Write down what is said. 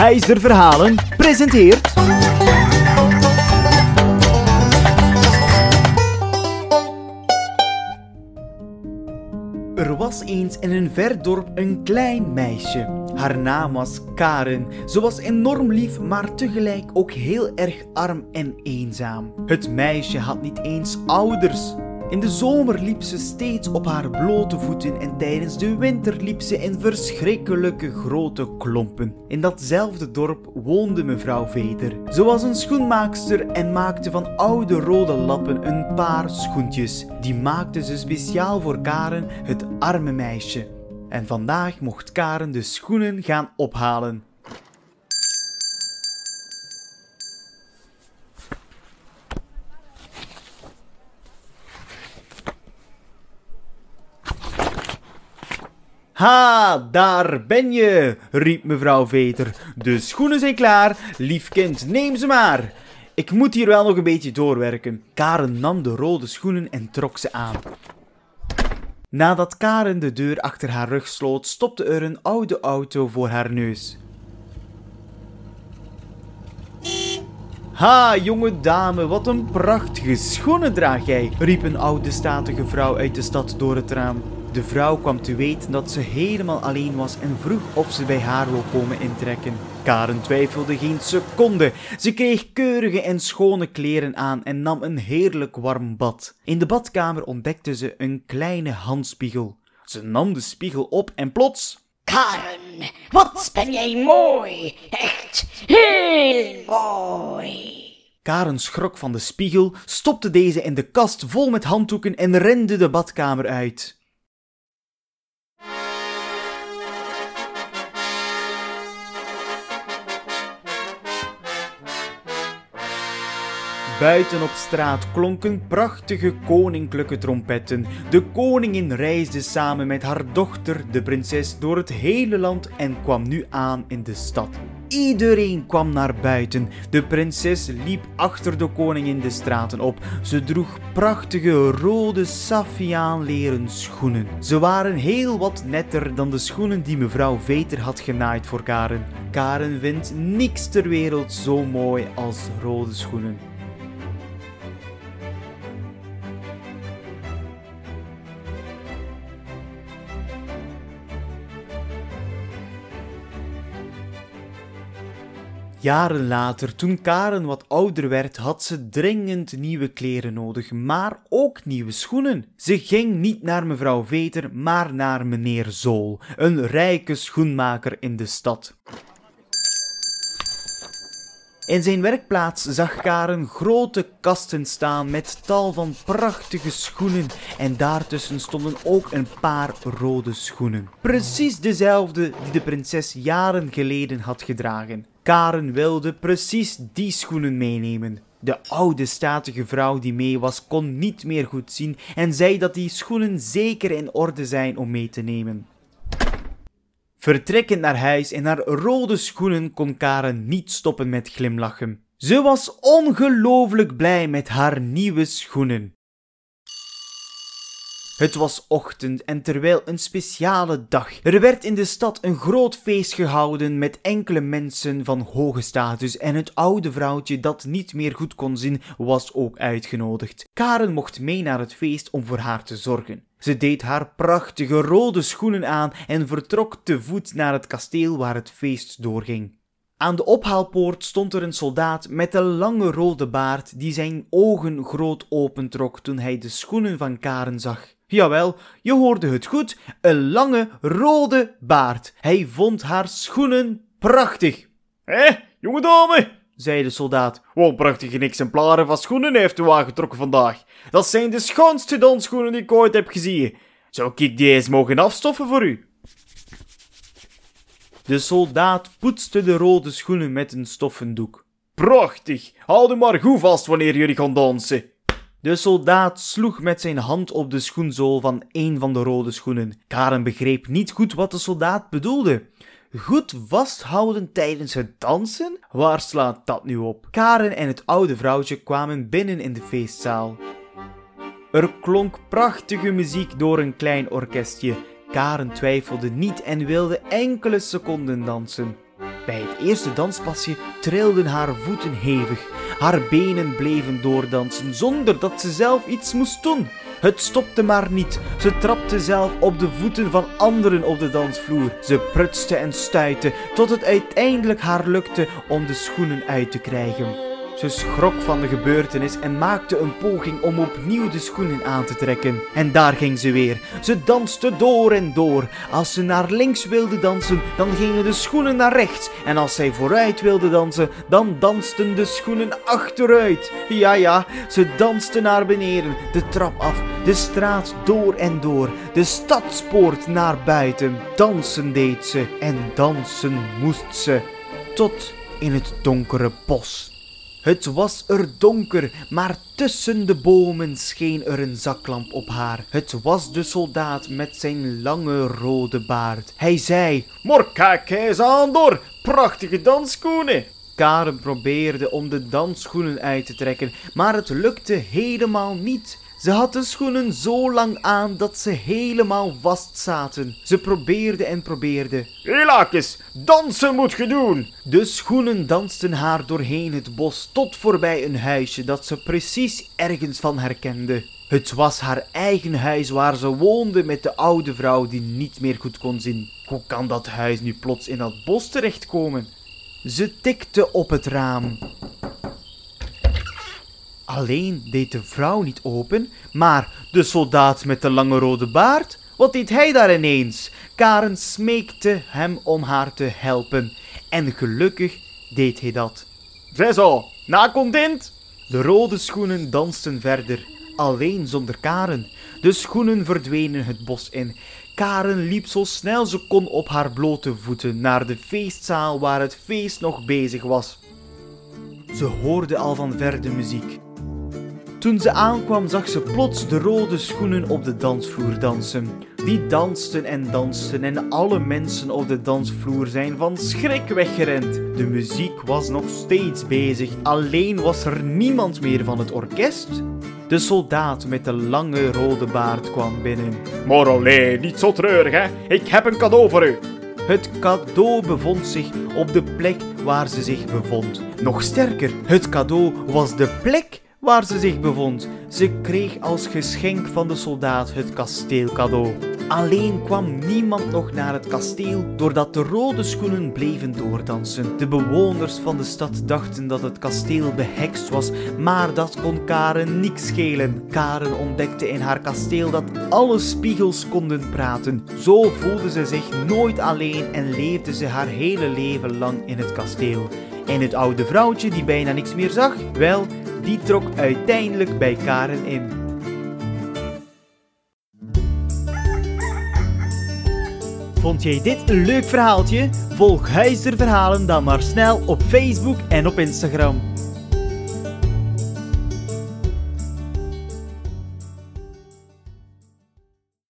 IJzer Verhalen presenteert... Er was eens in een ver dorp een klein meisje. Haar naam was Karen. Ze was enorm lief, maar tegelijk ook heel erg arm en eenzaam. Het meisje had niet eens ouders. In de zomer liep ze steeds op haar blote voeten en tijdens de winter liep ze in verschrikkelijke grote klompen. In datzelfde dorp woonde mevrouw Veter. Ze was een schoenmaakster en maakte van oude rode lappen een paar schoentjes. Die maakte ze speciaal voor Karen, het arme meisje. En vandaag mocht Karen de schoenen gaan ophalen. Ha, daar ben je, riep mevrouw Veter. De schoenen zijn klaar, lief kind, neem ze maar. Ik moet hier wel nog een beetje doorwerken. Karen nam de rode schoenen en trok ze aan. Nadat Karen de deur achter haar rug sloot, stopte er een oude auto voor haar neus. Ha, jonge dame, wat een prachtige schoenen draag jij, riep een oude statige vrouw uit de stad door het raam. De vrouw kwam te weten dat ze helemaal alleen was en vroeg of ze bij haar wil komen intrekken. Karen twijfelde geen seconde. Ze kreeg keurige en schone kleren aan en nam een heerlijk warm bad. In de badkamer ontdekte ze een kleine handspiegel. Ze nam de spiegel op en plots. Karen, wat ben jij mooi. Echt heel mooi. Karen schrok van de spiegel, stopte deze in de kast vol met handdoeken en rende de badkamer uit. Buiten op straat klonken prachtige koninklijke trompetten. De koningin reisde samen met haar dochter, de prinses, door het hele land en kwam nu aan in de stad. Iedereen kwam naar buiten. De prinses liep achter de koningin de straten op. Ze droeg prachtige rode leren schoenen. Ze waren heel wat netter dan de schoenen die mevrouw Veter had genaaid voor Karen. Karen vindt niks ter wereld zo mooi als rode schoenen. Jaren later, toen Karen wat ouder werd, had ze dringend nieuwe kleren nodig, maar ook nieuwe schoenen. Ze ging niet naar mevrouw Veter, maar naar meneer Zool, een rijke schoenmaker in de stad. In zijn werkplaats zag Karen grote kasten staan met tal van prachtige schoenen en daartussen stonden ook een paar rode schoenen. Precies dezelfde die de prinses jaren geleden had gedragen. Karen wilde precies die schoenen meenemen. De oude statige vrouw die mee was kon niet meer goed zien en zei dat die schoenen zeker in orde zijn om mee te nemen. Vertrekkend naar huis in haar rode schoenen kon Karen niet stoppen met glimlachen. Ze was ongelooflijk blij met haar nieuwe schoenen. Het was ochtend en terwijl een speciale dag. Er werd in de stad een groot feest gehouden met enkele mensen van hoge status en het oude vrouwtje dat niet meer goed kon zien was ook uitgenodigd. Karen mocht mee naar het feest om voor haar te zorgen. Ze deed haar prachtige rode schoenen aan en vertrok te voet naar het kasteel waar het feest doorging. Aan de ophaalpoort stond er een soldaat met een lange rode baard die zijn ogen groot opentrok toen hij de schoenen van Karen zag. Jawel, je hoorde het goed, een lange rode baard. Hij vond haar schoenen prachtig. Hé, jonge dame, zei de soldaat. Wat prachtige exemplaren van schoenen heeft u aangetrokken vandaag. Dat zijn de schoonste dansschoenen die ik ooit heb gezien. Zou ik die eens mogen afstoffen voor u? De soldaat poetste de rode schoenen met een stoffen doek. Prachtig! Houd maar goed vast wanneer jullie gaan dansen. De soldaat sloeg met zijn hand op de schoenzool van een van de rode schoenen. Karen begreep niet goed wat de soldaat bedoelde. Goed vasthouden tijdens het dansen? Waar slaat dat nu op? Karen en het oude vrouwtje kwamen binnen in de feestzaal. Er klonk prachtige muziek door een klein orkestje. Karen twijfelde niet en wilde enkele seconden dansen. Bij het eerste danspasje trilden haar voeten hevig. Haar benen bleven doordansen zonder dat ze zelf iets moest doen. Het stopte maar niet. Ze trapte zelf op de voeten van anderen op de dansvloer. Ze prutste en stuitte tot het uiteindelijk haar lukte om de schoenen uit te krijgen. Ze schrok van de gebeurtenis en maakte een poging om opnieuw de schoenen aan te trekken. En daar ging ze weer. Ze danste door en door. Als ze naar links wilde dansen, dan gingen de schoenen naar rechts. En als zij vooruit wilde dansen, dan dansten de schoenen achteruit. Ja, ja, ze danste naar beneden, de trap af, de straat door en door, de stadspoort naar buiten. Dansen deed ze en dansen moest ze. Tot in het donkere bos. Het was er donker, maar tussen de bomen scheen er een zaklamp op haar. Het was de soldaat met zijn lange rode baard. Hij zei: Maar kijk aan door, prachtige dansschoenen. Karen probeerde om de dansschoenen uit te trekken, maar het lukte helemaal niet. Ze had de schoenen zo lang aan dat ze helemaal vast zaten. Ze probeerde en probeerde. Hilakes, dansen moet je doen. De schoenen dansten haar doorheen het bos tot voorbij een huisje dat ze precies ergens van herkende. Het was haar eigen huis waar ze woonde met de oude vrouw die niet meer goed kon zien. Hoe kan dat huis nu plots in dat bos terechtkomen? Ze tikte op het raam. Alleen deed de vrouw niet open, maar de soldaat met de lange rode baard, wat deed hij daar ineens? Karen smeekte hem om haar te helpen, en gelukkig deed hij dat. Zij zo. De rode schoenen dansten verder, alleen zonder Karen. De schoenen verdwenen het bos in. Karen liep zo snel ze kon op haar blote voeten naar de feestzaal waar het feest nog bezig was. Ze hoorde al van ver de muziek. Toen ze aankwam zag ze plots de rode schoenen op de dansvloer dansen. Die dansten en dansten en alle mensen op de dansvloer zijn van schrik weggerend. De muziek was nog steeds bezig, alleen was er niemand meer van het orkest. De soldaat met de lange rode baard kwam binnen. Alleen, niet zo treurig hè, ik heb een cadeau voor u. Het cadeau bevond zich op de plek waar ze zich bevond. Nog sterker, het cadeau was de plek waar ze zich bevond. Ze kreeg als geschenk van de soldaat het kasteel cadeau. Alleen kwam niemand nog naar het kasteel doordat de rode schoenen bleven doordansen. De bewoners van de stad dachten dat het kasteel behekst was, maar dat kon Karen niks schelen. Karen ontdekte in haar kasteel dat alle spiegels konden praten. Zo voelde ze zich nooit alleen en leefde ze haar hele leven lang in het kasteel. En het oude vrouwtje die bijna niks meer zag, wel, die trok uiteindelijk bij Karen in. Vond jij dit een leuk verhaaltje? Volg Huister Verhalen dan maar snel op Facebook en op Instagram.